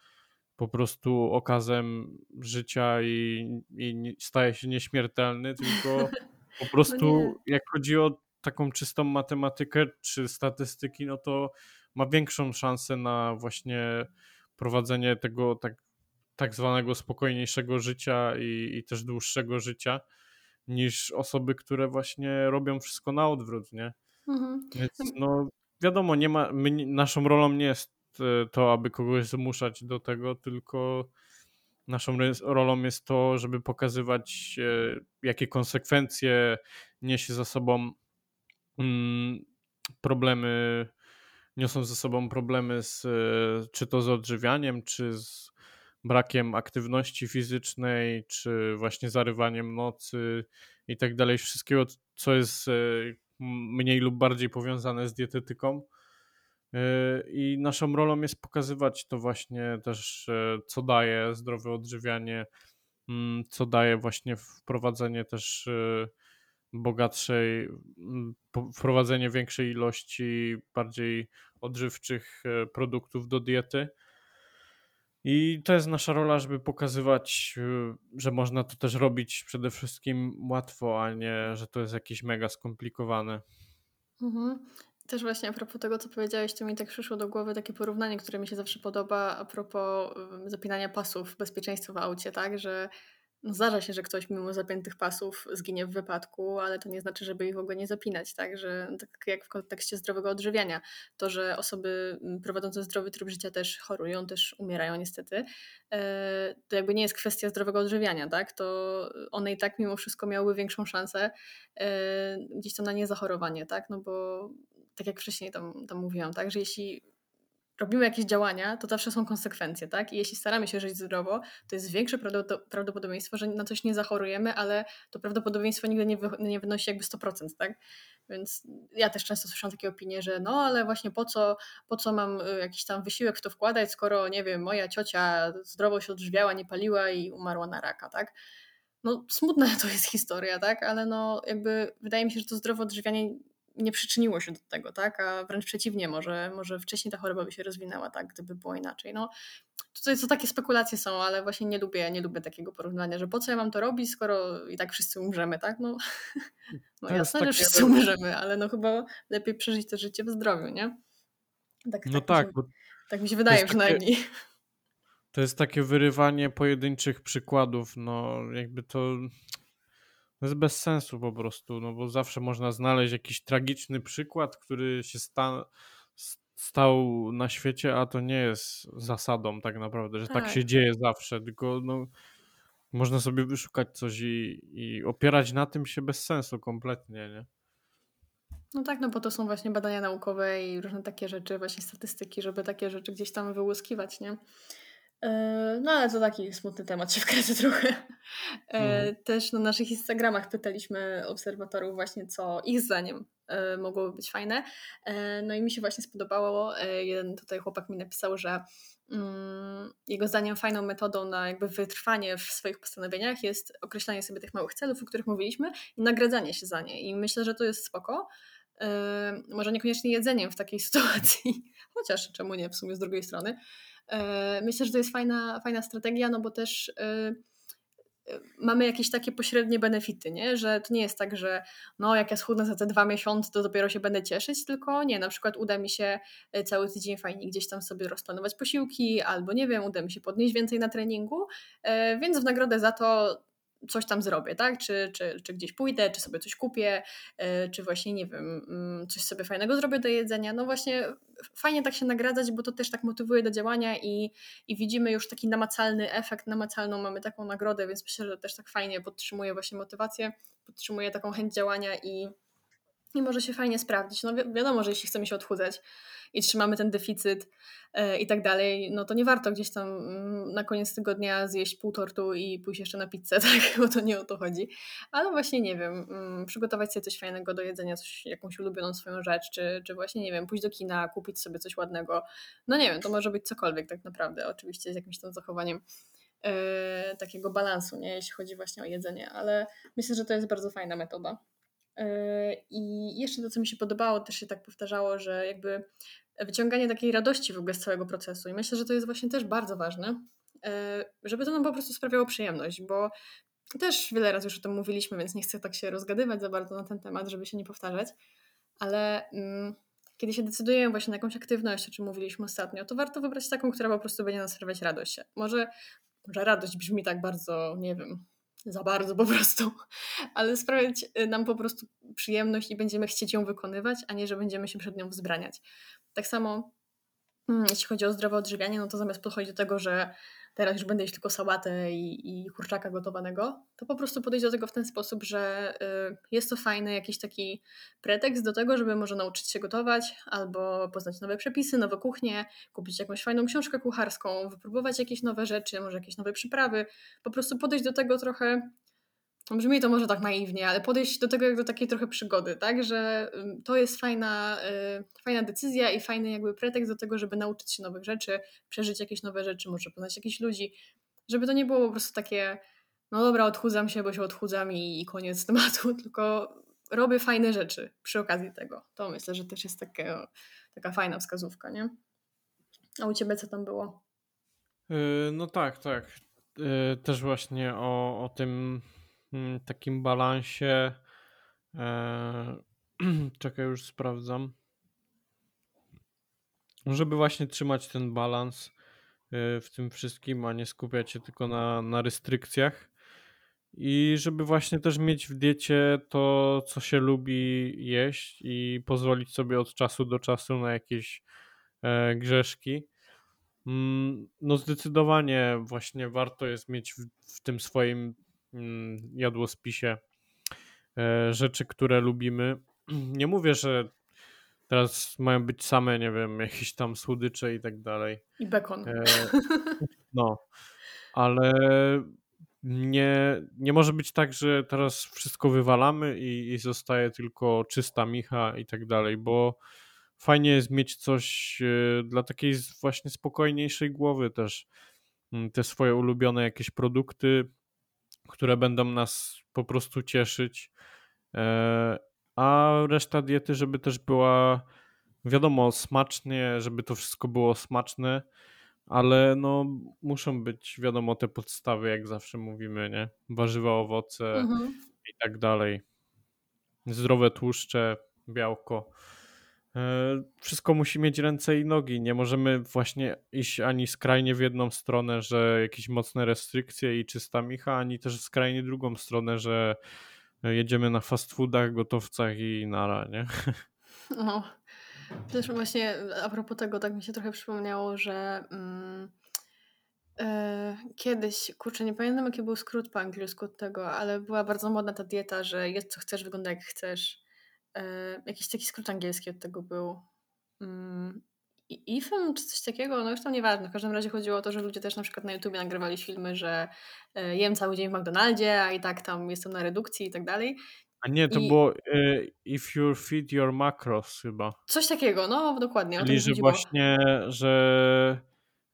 po prostu okazem życia i, i staje się nieśmiertelny, tylko po No prostu nie. jak chodzi o taką czystą matematykę czy statystyki, no to ma większą szansę na właśnie prowadzenie tego tak, tak zwanego spokojniejszego życia i, i też dłuższego życia niż osoby, które właśnie robią wszystko na odwrót, nie? Mhm. Więc no wiadomo, nie ma, my, naszą rolą nie jest e, to, aby kogoś zmuszać do tego, tylko naszą rolą jest to, żeby pokazywać, e, jakie konsekwencje niesie za sobą mm, problemy, niosą ze sobą problemy z, e, czy to z odżywianiem, czy z brakiem aktywności fizycznej, czy właśnie zarywaniem nocy i tak dalej. Wszystkiego, co jest mniej lub bardziej powiązane z dietetyką. E, I naszą rolą jest pokazywać to właśnie też, e, co daje zdrowe odżywianie, mm, co daje właśnie wprowadzenie też e, bogatszej, mm, wprowadzenie większej ilości bardziej odżywczych produktów do diety. I to jest nasza rola, żeby pokazywać, że można to też robić przede wszystkim łatwo, a nie, że to jest jakieś mega skomplikowane. Mhm. Też właśnie a propos tego, co powiedziałeś, to mi tak przyszło do głowy takie porównanie, które mi się zawsze podoba a propos zapinania pasów bezpieczeństwa w aucie, tak, że no zdarza się, że ktoś mimo zapiętych pasów zginie w wypadku, ale to nie znaczy, żeby ich w ogóle nie zapinać, tak? Że tak jak w kontekście zdrowego odżywiania, to, że osoby prowadzące zdrowy tryb życia też chorują, też umierają niestety, e, to jakby nie jest kwestia zdrowego odżywiania, tak? To one i tak mimo wszystko miałyby większą szansę e, gdzieś tam na niezachorowanie, tak? No bo tak jak wcześniej tam, tam mówiłam, tak? Że jeśli robimy jakieś działania, to zawsze są konsekwencje, tak? I jeśli staramy się żyć zdrowo, to jest większe prawdopodobieństwo, że na coś nie zachorujemy, ale to prawdopodobieństwo nigdy nie, wy, nie wynosi jakby 100%, tak? Więc ja też często słyszałam takie opinie, że no ale właśnie po co, po co mam y, jakiś tam wysiłek w to wkładać, skoro, nie wiem, moja ciocia zdrowo się odżywiała, nie paliła i umarła na raka, tak? No smutna to jest historia, tak? Ale no jakby wydaje mi się, że to zdrowe odżywianie nie przyczyniło się do tego, tak? A wręcz przeciwnie, może, może wcześniej ta choroba by się rozwinęła, tak, gdyby było inaczej. No, tutaj to takie spekulacje są, ale właśnie nie lubię, nie lubię takiego porównania, że po co ja mam to robić, skoro i tak wszyscy umrzemy, tak? No, no jasne, takie... że wszyscy umrzemy, ale no chyba lepiej przeżyć to życie w zdrowiu, nie? Tak, no tak, tak, mi się, tak mi się wydaje przynajmniej. Takie, to jest takie wyrywanie pojedynczych przykładów, no jakby to to jest bez sensu po prostu, no bo zawsze można znaleźć jakiś tragiczny przykład, który się sta stał na świecie, a to nie jest zasadą tak naprawdę, że tak, tak się dzieje zawsze, tylko no, można sobie wyszukać coś i, i opierać na tym się bez sensu kompletnie, nie? No tak, no bo to są właśnie badania naukowe i różne takie rzeczy, właśnie statystyki, żeby takie rzeczy gdzieś tam wyłuskiwać, nie? E, no ale to taki smutny temat się wkręcę trochę. Mhm. Też na naszych Instagramach pytaliśmy obserwatorów właśnie, co ich zdaniem e, mogłoby być fajne. No i mi się właśnie spodobało, jeden tutaj chłopak mi napisał, że mm, jego zdaniem fajną metodą na jakby wytrwanie w swoich postanowieniach jest określanie sobie tych małych celów, o których mówiliśmy i nagradzanie się za nie. I myślę, że to jest spoko. Może niekoniecznie jedzeniem w takiej sytuacji, chociaż czemu nie w sumie z drugiej strony. E, myślę, że to jest fajna, fajna strategia, no bo też e, e, mamy jakieś takie pośrednie benefity, nie? że to nie jest tak, że no jak ja schudnę za te dwa miesiące, to dopiero się będę cieszyć, tylko nie, na przykład uda mi się cały tydzień fajnie gdzieś tam sobie rozplanować posiłki, albo nie wiem, uda mi się podnieść więcej na treningu, więc w nagrodę za to coś tam zrobię, tak? Czy, czy, czy gdzieś pójdę, czy sobie coś kupię, e, czy właśnie, nie wiem, mm, coś sobie fajnego zrobię do jedzenia. No właśnie fajnie tak się nagradzać, bo to też tak motywuje do działania i, i widzimy już taki namacalny efekt, namacalną mamy taką nagrodę, więc myślę, że też tak fajnie podtrzymuje właśnie motywację, podtrzymuje taką chęć działania i i może się fajnie sprawdzić. No wi wiadomo, że jeśli chcemy się odchudzać i trzymamy ten deficyt yy, i tak dalej, no to nie warto gdzieś tam yy, na koniec tygodnia zjeść pół tortu i pójść jeszcze na pizzę, tak? Bo to nie o to chodzi. Ale właśnie, nie wiem, yy, przygotować sobie coś fajnego do jedzenia, coś, jakąś ulubioną swoją rzecz, czy, czy właśnie, nie wiem, pójść do kina, kupić sobie coś ładnego. No nie wiem, to może być cokolwiek tak naprawdę, oczywiście z jakimś tam zachowaniem yy, takiego balansu, nie? jeśli chodzi właśnie o jedzenie, ale myślę, że to jest bardzo fajna metoda. Yy, I jeszcze to, co mi się podobało, też się tak powtarzało, że jakby wyciąganie takiej radości w ogóle z całego procesu. I myślę, że to jest właśnie też bardzo ważne, yy, żeby to nam po prostu sprawiało przyjemność, bo też wiele razy już o tym mówiliśmy, więc nie chcę tak się rozgadywać za bardzo na ten temat, żeby się nie powtarzać, ale mm, kiedy się decydujemy właśnie na jakąś aktywność, o czym mówiliśmy ostatnio, to warto wybrać taką, która po prostu będzie nas sprawiać radość. Może że radość brzmi tak bardzo, nie wiem, za bardzo po prostu, ale sprawiać y, nam po prostu przyjemność i będziemy chcieć ją wykonywać, a nie, że będziemy się przed nią wzbraniać. Tak samo mm, jeśli chodzi o zdrowe odżywianie, no to zamiast podchodzić do tego, że teraz już będę jeść tylko sałatę i, i kurczaka gotowanego, to po prostu podejść do tego w ten sposób, że y, jest to fajny jakiś taki pretekst do tego, żeby może nauczyć się gotować albo poznać nowe przepisy, nowe kuchnie, kupić jakąś fajną książkę kucharską, wypróbować jakieś nowe rzeczy, może jakieś nowe przyprawy, po prostu podejść do tego trochę Brzmi to może tak naiwnie, ale podejść do tego jak do takiej trochę przygody, tak? Że to jest fajna, y, fajna decyzja i fajny jakby pretekst do tego, żeby nauczyć się nowych rzeczy, przeżyć jakieś nowe rzeczy, może poznać jakichś ludzi, żeby to nie było po prostu takie no dobra, odchudzam się, bo się odchudzam i, i koniec tematu, tylko robię fajne rzeczy przy okazji tego. To myślę, że też jest takie, taka fajna wskazówka, nie? A u Ciebie co tam było? Yy, no tak, tak. Yy, też właśnie o, o tym takim balansie. E, czekaj, już sprawdzam. Żeby właśnie trzymać ten balans e, w tym wszystkim, a nie skupiać się tylko na, na restrykcjach. I żeby właśnie też mieć w diecie to, co się lubi jeść i pozwolić sobie od czasu do czasu na jakieś e, grzeszki. Mm, no zdecydowanie właśnie warto jest mieć w, w tym swoim Mm, jadłospisie e, rzeczy, które lubimy. Nie mówię, że teraz mają być same, nie wiem, jakieś tam słodycze i tak dalej. I bekon. E, no, ale nie, nie może być tak, że teraz wszystko wywalamy i, i zostaje tylko czysta micha i tak dalej, bo fajnie jest mieć coś e, dla takiej właśnie spokojniejszej głowy też. Mm, te swoje ulubione jakieś produkty, które będą nas po prostu cieszyć. E, a reszta diety, żeby też była, wiadomo, smacznie, żeby to wszystko było smaczne, ale no muszą być, wiadomo, te podstawy, jak zawsze mówimy, nie? Warzywa, owoce mhm. i tak dalej. Zdrowe tłuszcze, białko. E, wszystko musi mieć ręce i nogi. Nie możemy właśnie iść ani skrajnie w jedną stronę, że jakieś mocne restrykcje i czysta micha, ani też skrajnie drugą stronę, że jedziemy na fast foodach, gotowcach i nara, nie? No. Też właśnie a propos tego, tak mi się trochę przypomniało, że mm, e, kiedyś, kurczę, nie pamiętam jaki był skrót po angielsku od tego, ale była bardzo modna ta dieta, że jest co chcesz, wygląda jak chcesz jakiś taki skrót angielski od tego był. Mm, IFM czy coś takiego, no już tam nieważne. W każdym razie chodziło o to, że ludzie też na przykład na YouTubie nagrywali filmy, że e, jem cały dzień w McDonaldzie, a i tak tam jestem na redukcji i tak dalej. A nie, to I... było e, if you feed your macros chyba. Coś takiego, no dokładnie. Czyli, że właśnie, że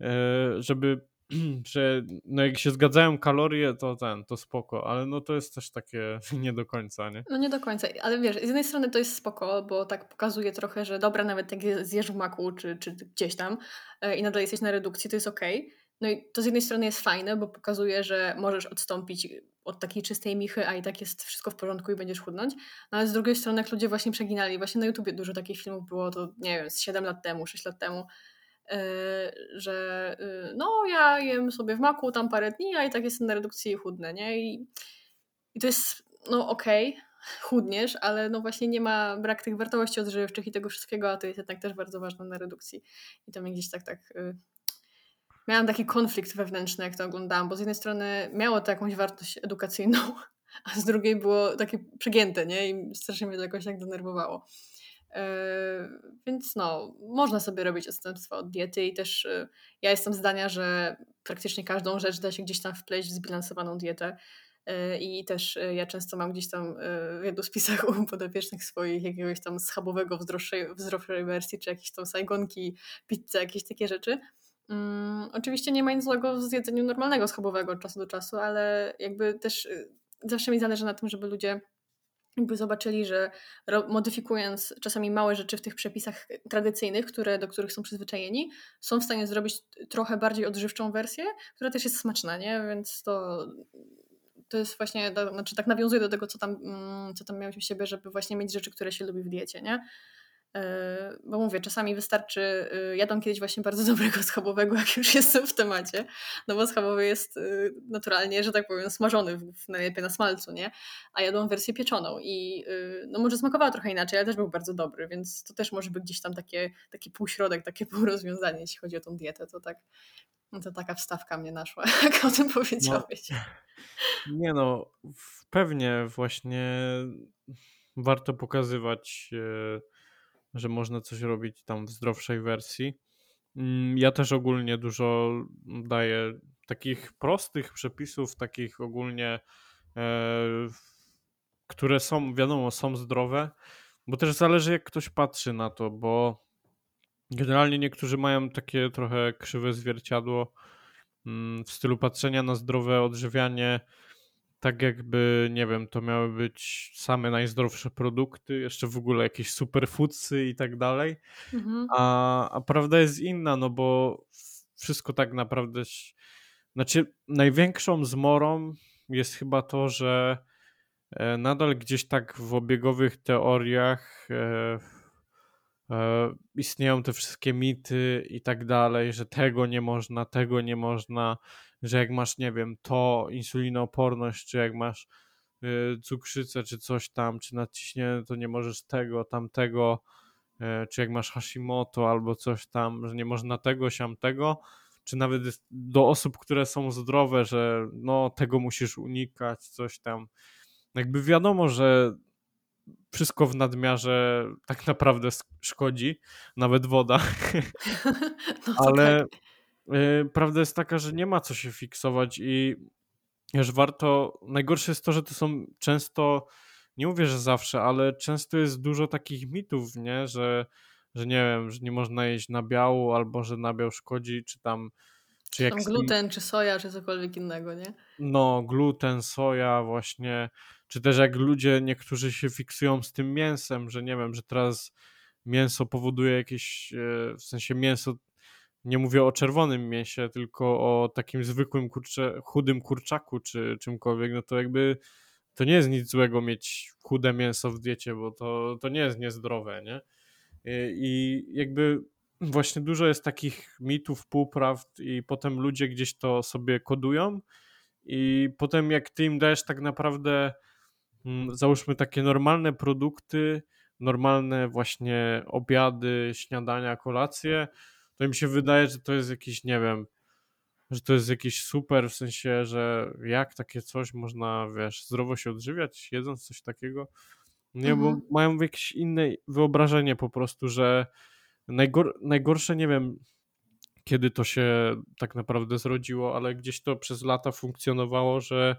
e, żeby że no jak się zgadzają kalorie, to ten, to spoko, ale no to jest też takie nie do końca, nie? No nie do końca, ale wiesz, z jednej strony to jest spoko, bo tak pokazuje trochę, że dobra, nawet jak zjesz w maku czy, czy gdzieś tam e, i nadal jesteś na redukcji, to jest okej. Okay. No i to z jednej strony jest fajne, bo pokazuje, że możesz odstąpić od takiej czystej michy, a i tak jest wszystko w porządku i będziesz chudnąć. No ale z drugiej strony, jak ludzie właśnie przeginali, właśnie na YouTubie dużo takich filmów było, to nie wiem, z 7 lat temu, 6 lat temu, że y, no ja jem sobie w maku tam parę dni, a i tak jestem na redukcji i chudnę, nie? I, i to jest, no okej, okay, chudniesz, ale no właśnie nie ma brak tych wartości odżywczych i tego wszystkiego, a to jest jednak też bardzo ważne na redukcji. I to mnie gdzieś tak, tak... Y, miałam taki konflikt wewnętrzny, jak to oglądałam, bo z jednej strony miało to jakąś wartość edukacyjną, a z drugiej było takie przegięte, nie? I strasznie mnie to jakoś tak denerwowało. Yy, więc no, można sobie robić odstępstwa od diety i też yy, ja jestem zdania, że praktycznie każdą rzecz da się gdzieś tam wpleść w zbilansowaną dietę. Yy, I też ja często mam gdzieś tam w jadłospisach u podopiecznych swoich jakiegoś tam schabowego w zdrowszej, wersji, czy jakieś tam sajgonki, pizzę, jakieś takie rzeczy. Um, oczywiście nie ma nic złego w zjedzeniu normalnego schabowego od czasu do czasu, ale jakby też zawsze mi zależy na tym, żeby ludzie jakby zobaczyli, że modyfikując czasami małe rzeczy w tych przepisach tradycyjnych, które, do których są przyzwyczajeni, są w stanie zrobić trochę bardziej odżywczą wersję, która też jest smaczna, nie? Więc to, to jest właśnie, znaczy tak nawiązuje do tego, co tam, mm, co tam miałeś u siebie, żeby właśnie mieć rzeczy, które się lubi w diecie, nie? E, bo mówię, czasami wystarczy, y, jadłam kiedyś właśnie bardzo dobrego schabowego, jak już jestem w temacie, no bo schabowy jest y, naturalnie, że tak powiem, smażony, najlepiej na smalcu, nie? A jadłam wersję pieczoną i no może smakowała trochę inaczej, ale też był bardzo dobry, więc to też może być gdzieś tam takie, taki półśrodek, takie półrozwiązanie, jeśli chodzi o tą dietę, to tak, no to taka wstawka mnie naszła, jak o tym powiedziałeś. No, nie no, pewnie właśnie warto pokazywać że można coś robić tam w zdrowszej wersji. Mm, ja też ogólnie dużo daję takich prostych przepisów, takich ogólnie, e, które są, wiadomo, są zdrowe, bo też zależy jak ktoś patrzy na to, bo generalnie niektórzy mają takie trochę krzywe zwierciadło mm, w stylu patrzenia na zdrowe odżywianie tak jakby, nie wiem, to miały być same najzdrowsze produkty, jeszcze w ogóle jakieś superfoodsy i tak dalej. Mhm. A, a prawda jest inna, no bo wszystko tak naprawdę. Znaczy, największą zmorą jest chyba to, że e, nadal gdzieś tak w obiegowych teoriach e, e, istnieją te wszystkie mity i tak dalej, że tego nie można, tego nie można że jak masz, nie wiem, to insulinooporność, czy jak masz y, cukrzycę, czy coś tam, czy nadciśnienie, to nie możesz tego, tamtego, y, czy jak masz Hashimoto albo coś tam, że nie można tego, siam tego, czy nawet do osób, które są zdrowe, że no tego musisz unikać, coś tam. Jakby wiadomo, że wszystko w nadmiarze tak naprawdę szkodzi, nawet woda. No ale, tak. Y, prawda jest taka, że nie ma co się fiksować i że warto. Najgorsze jest to, że to są często, nie mówię, że zawsze, ale często jest dużo takich mitów, nie? Że, że nie wiem, że nie można jeść nabiału, albo że nabiał szkodzi, czy tam. Czy jak gluten, czy soja, czy cokolwiek innego, nie? No, gluten, soja, właśnie. Czy też jak ludzie, niektórzy się fiksują z tym mięsem, że nie wiem, że teraz mięso powoduje jakieś, e, w sensie mięso nie mówię o czerwonym mięsie, tylko o takim zwykłym kurcze, chudym kurczaku czy czymkolwiek, no to jakby to nie jest nic złego mieć chude mięso w diecie, bo to, to nie jest niezdrowe, nie? I jakby właśnie dużo jest takich mitów, półprawd i potem ludzie gdzieś to sobie kodują i potem jak ty im dajesz tak naprawdę mm, załóżmy takie normalne produkty, normalne właśnie obiady, śniadania, kolacje, to mi się wydaje, że to jest jakiś, nie wiem, że to jest jakiś super, w sensie, że jak takie coś można, wiesz, zdrowo się odżywiać, jedząc coś takiego. Nie, mhm. bo mają jakieś inne wyobrażenie po prostu, że najgor najgorsze, nie wiem, kiedy to się tak naprawdę zrodziło, ale gdzieś to przez lata funkcjonowało, że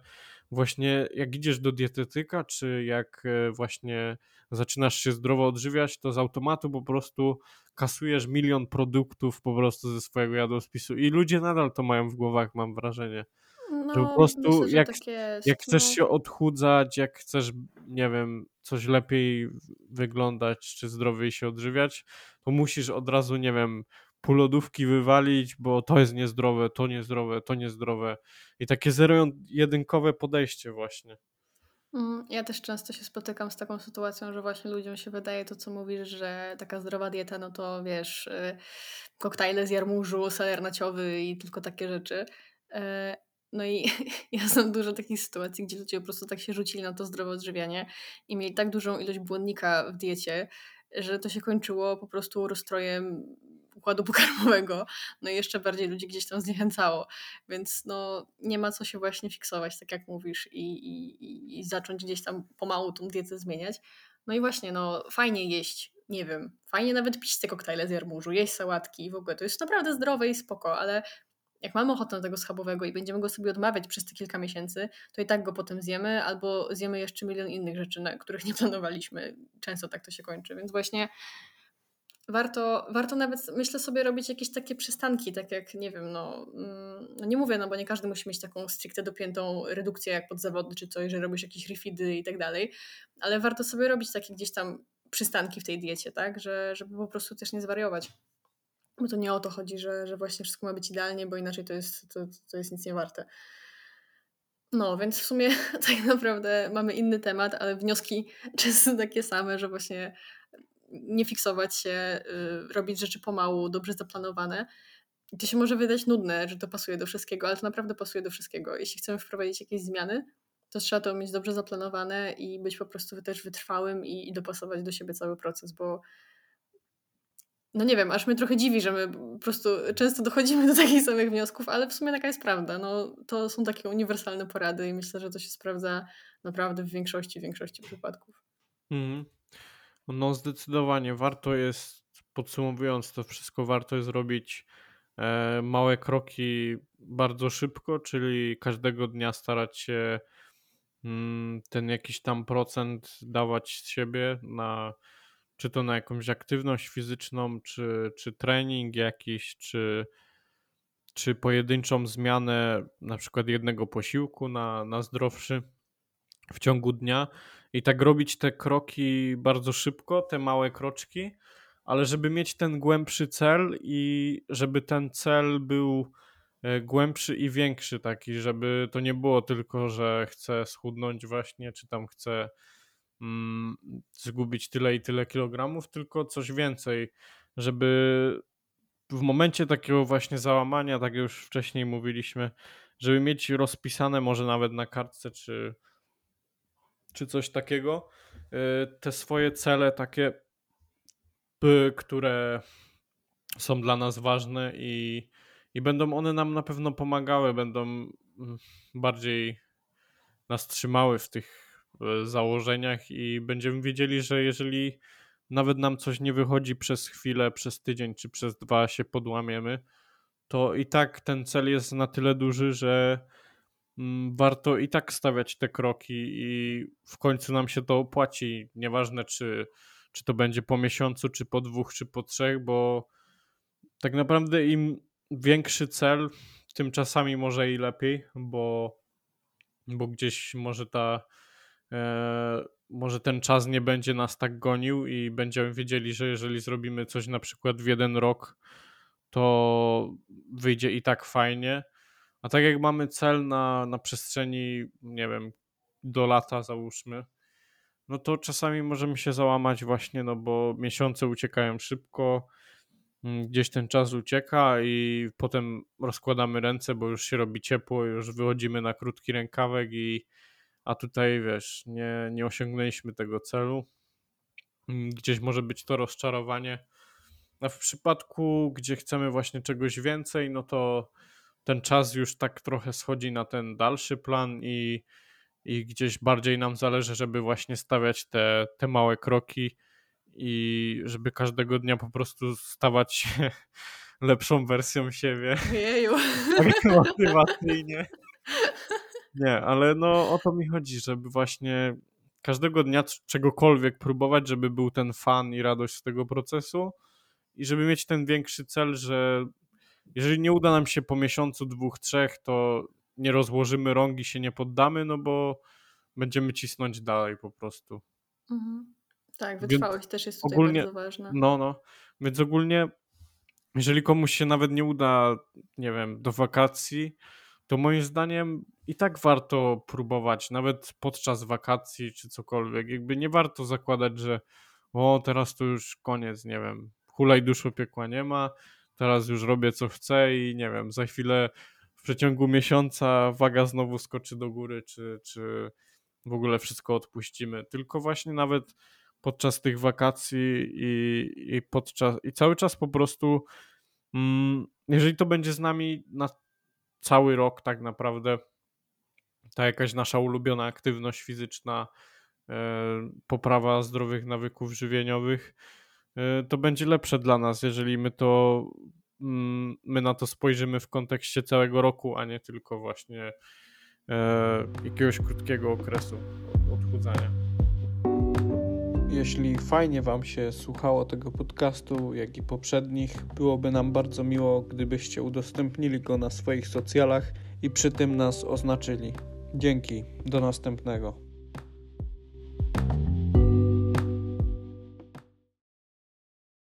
właśnie jak idziesz do dietetyka, czy jak e, właśnie zaczynasz się zdrowo odżywiać, to z automatu po prostu kasujesz milion produktów po prostu ze swojego jadłospisu i ludzie nadal to mają w głowach, mam wrażenie. No, po prostu myślę, jak, tak jak chcesz no. się odchudzać, jak chcesz, nie wiem, coś lepiej wyglądać, czy zdrowiej się odżywiać, to musisz od razu, nie wiem, pół lodówki wywalić, bo to jest niezdrowe, to niezdrowe, to niezdrowe. I takie zero-jedynkowe podejście właśnie. Mm, ja też często się spotykam z taką sytuacją, że właśnie ludziom się wydaje to, co mówisz, że taka zdrowa dieta, no to wiesz, y, koktajle z jarmużu, seler naciowy i tylko takie rzeczy. E, no i ja znam dużo takich sytuacji, gdzie ludzie po prostu tak się rzucili na to zdrowe odżywianie i mieli tak dużą ilość błonnika w diecie, że to się kończyło po prostu rozstrojem układu pokarmowego, no i jeszcze bardziej ludzi gdzieś tam zniechęcało. Więc no, nie ma co się właśnie fiksować, tak jak mówisz, i, i, i zacząć gdzieś tam pomału tą dietę zmieniać. No i właśnie, no fajnie jeść, nie wiem, fajnie nawet pić te koktajle z jarmużu, jeść sałatki i w ogóle to jest naprawdę zdrowe i spoko, ale jak mamy ochotę na tego schabowego i będziemy go sobie odmawiać przez te kilka miesięcy, to i tak go potem zjemy, albo zjemy jeszcze milion innych rzeczy, na których nie planowaliśmy. Często tak to się kończy, więc właśnie warto, warto nawet, myślę sobie, robić jakieś takie przystanki, tak jak, nie wiem, no, mm, no nie mówię, no bo nie każdy musi mieć taką stricte dopiętą redukcję jak pod czy coś, że robisz jakieś refidy i tak dalej, ale warto sobie robić takie gdzieś tam przystanki w tej diecie, tak, że, żeby po prostu też nie zwariować. Bo to nie o to chodzi, że, że właśnie wszystko ma być idealnie, bo inaczej to jest, to, to jest nic nie warte. No, więc w sumie tak naprawdę mamy inny temat, ale wnioski często takie same, że właśnie nie fiksować się, y, robić rzeczy pomału, dobrze zaplanowane. To się może wydać nudne, że to pasuje do wszystkiego, ale to naprawdę pasuje do wszystkiego. Jeśli chcemy wprowadzić jakieś zmiany, to trzeba to mieć dobrze zaplanowane i być po prostu też wytrwałym i, i dopasować do siebie cały proces, bo no nie wiem, aż mnie trochę dziwi, że my po prostu często dochodzimy do takich samych wniosków, ale w sumie taka jest prawda. No, to są takie uniwersalne porady i myślę, że to się sprawdza naprawdę w większości, większości przypadków. Mhm. No zdecydowanie warto jest, podsumowując to wszystko, warto jest robić e, małe kroki bardzo szybko, czyli każdego dnia starać się mm, ten jakiś tam procent dawać z siebie na czy to na jakąś aktywność fizyczną, czy, czy trening jakiś, czy, czy pojedynczą zmianę na przykład jednego posiłku na, na zdrowszy w ciągu dnia i tak robić te kroki bardzo szybko, te małe kroczki, ale żeby mieć ten głębszy cel i żeby ten cel był e, głębszy i większy taki, żeby to nie było tylko, że chcę schudnąć właśnie, czy tam chcę mm, zgubić tyle i tyle kilogramów, tylko coś więcej, żeby w momencie takiego właśnie załamania, tak jak już wcześniej mówiliśmy, żeby mieć rozpisane może nawet na kartce czy, czy coś takiego, y, te swoje cele takie, które są dla nas ważne i, i będą one nam na pewno pomagały, będą mm, bardziej nas trzymały w tych założeniach i będziemy wiedzieli, że jeżeli nawet nam coś nie wychodzi przez chwilę, przez tydzień czy przez dwa się podłamiemy, to i tak ten cel jest na tyle duży, że warto i tak stawiać te kroki i w końcu nam się to opłaci. Nieważne, czy, czy to będzie po miesiącu, czy po dwóch, czy po trzech, bo tak naprawdę im większy cel, tym czasami może i lepiej, bo, bo gdzieś może ta E, może ten czas nie będzie nas tak gonił i będziemy wiedzieli, że jeżeli zrobimy coś na przykład w jeden rok, to wyjdzie i tak fajnie. A tak jak mamy cel na, na przestrzeni, nie wiem, do lata załóżmy, no to czasami możemy się załamać właśnie, no bo miesiące uciekają szybko, mm, gdzieś ten czas ucieka i potem rozkładamy ręce, bo już się robi ciepło, już wychodzimy na krótki rękawek i a tutaj wiesz, nie, nie osiągnęliśmy tego celu. Mm, gdzieś może być to rozczarowanie. A w przypadku, gdzie chcemy właśnie czegoś więcej, no to ten czas już tak trochę schodzi na ten dalszy plan i, i gdzieś bardziej nam zależy, żeby właśnie stawiać te, te małe kroki i żeby każdego dnia po prostu stawać się lepszą wersją siebie. Jeju. Tak motywacyjnie. Nie, ale no o to mi chodzi, żeby właśnie każdego dnia czegokolwiek próbować, żeby był ten fan i radość z tego procesu i żeby mieć ten większy cel, że jeżeli nie uda nam się po miesiącu, dwóch, trzech, to nie rozłożymy rąk i się nie poddamy, no bo będziemy cisnąć dalej po prostu. Mhm. Tak, wytrwałość Więc też jest tutaj ogólnie, bardzo ważna. No, no. Więc ogólnie, jeżeli komuś się nawet nie uda, nie wiem, do wakacji, to moim zdaniem i tak warto próbować, nawet podczas wakacji czy cokolwiek. Jakby nie warto zakładać, że o, teraz to już koniec, nie wiem, hulaj duszu piekła nie ma, teraz już robię co chcę i nie wiem, za chwilę w przeciągu miesiąca waga znowu skoczy do góry, czy, czy w ogóle wszystko odpuścimy. Tylko właśnie nawet podczas tych wakacji i, i podczas i cały czas po prostu Mm, jeżeli to będzie z nami na cały rok, tak naprawdę, ta jakaś nasza ulubiona aktywność fizyczna, e, poprawa zdrowych nawyków żywieniowych, to będzie lepsze dla nas, jeżeli my to mm, my na to spojrzymy w kontekście całego roku, a nie tylko właśnie e, jakiegoś krótkiego okresu odchudzania. Jeśli fajnie Wam się słuchało tego podcastu, jak i poprzednich, byłoby nam bardzo miło, gdybyście udostępnili go na swoich socjalach i przy tym nas oznaczyli. Dzięki, do następnego.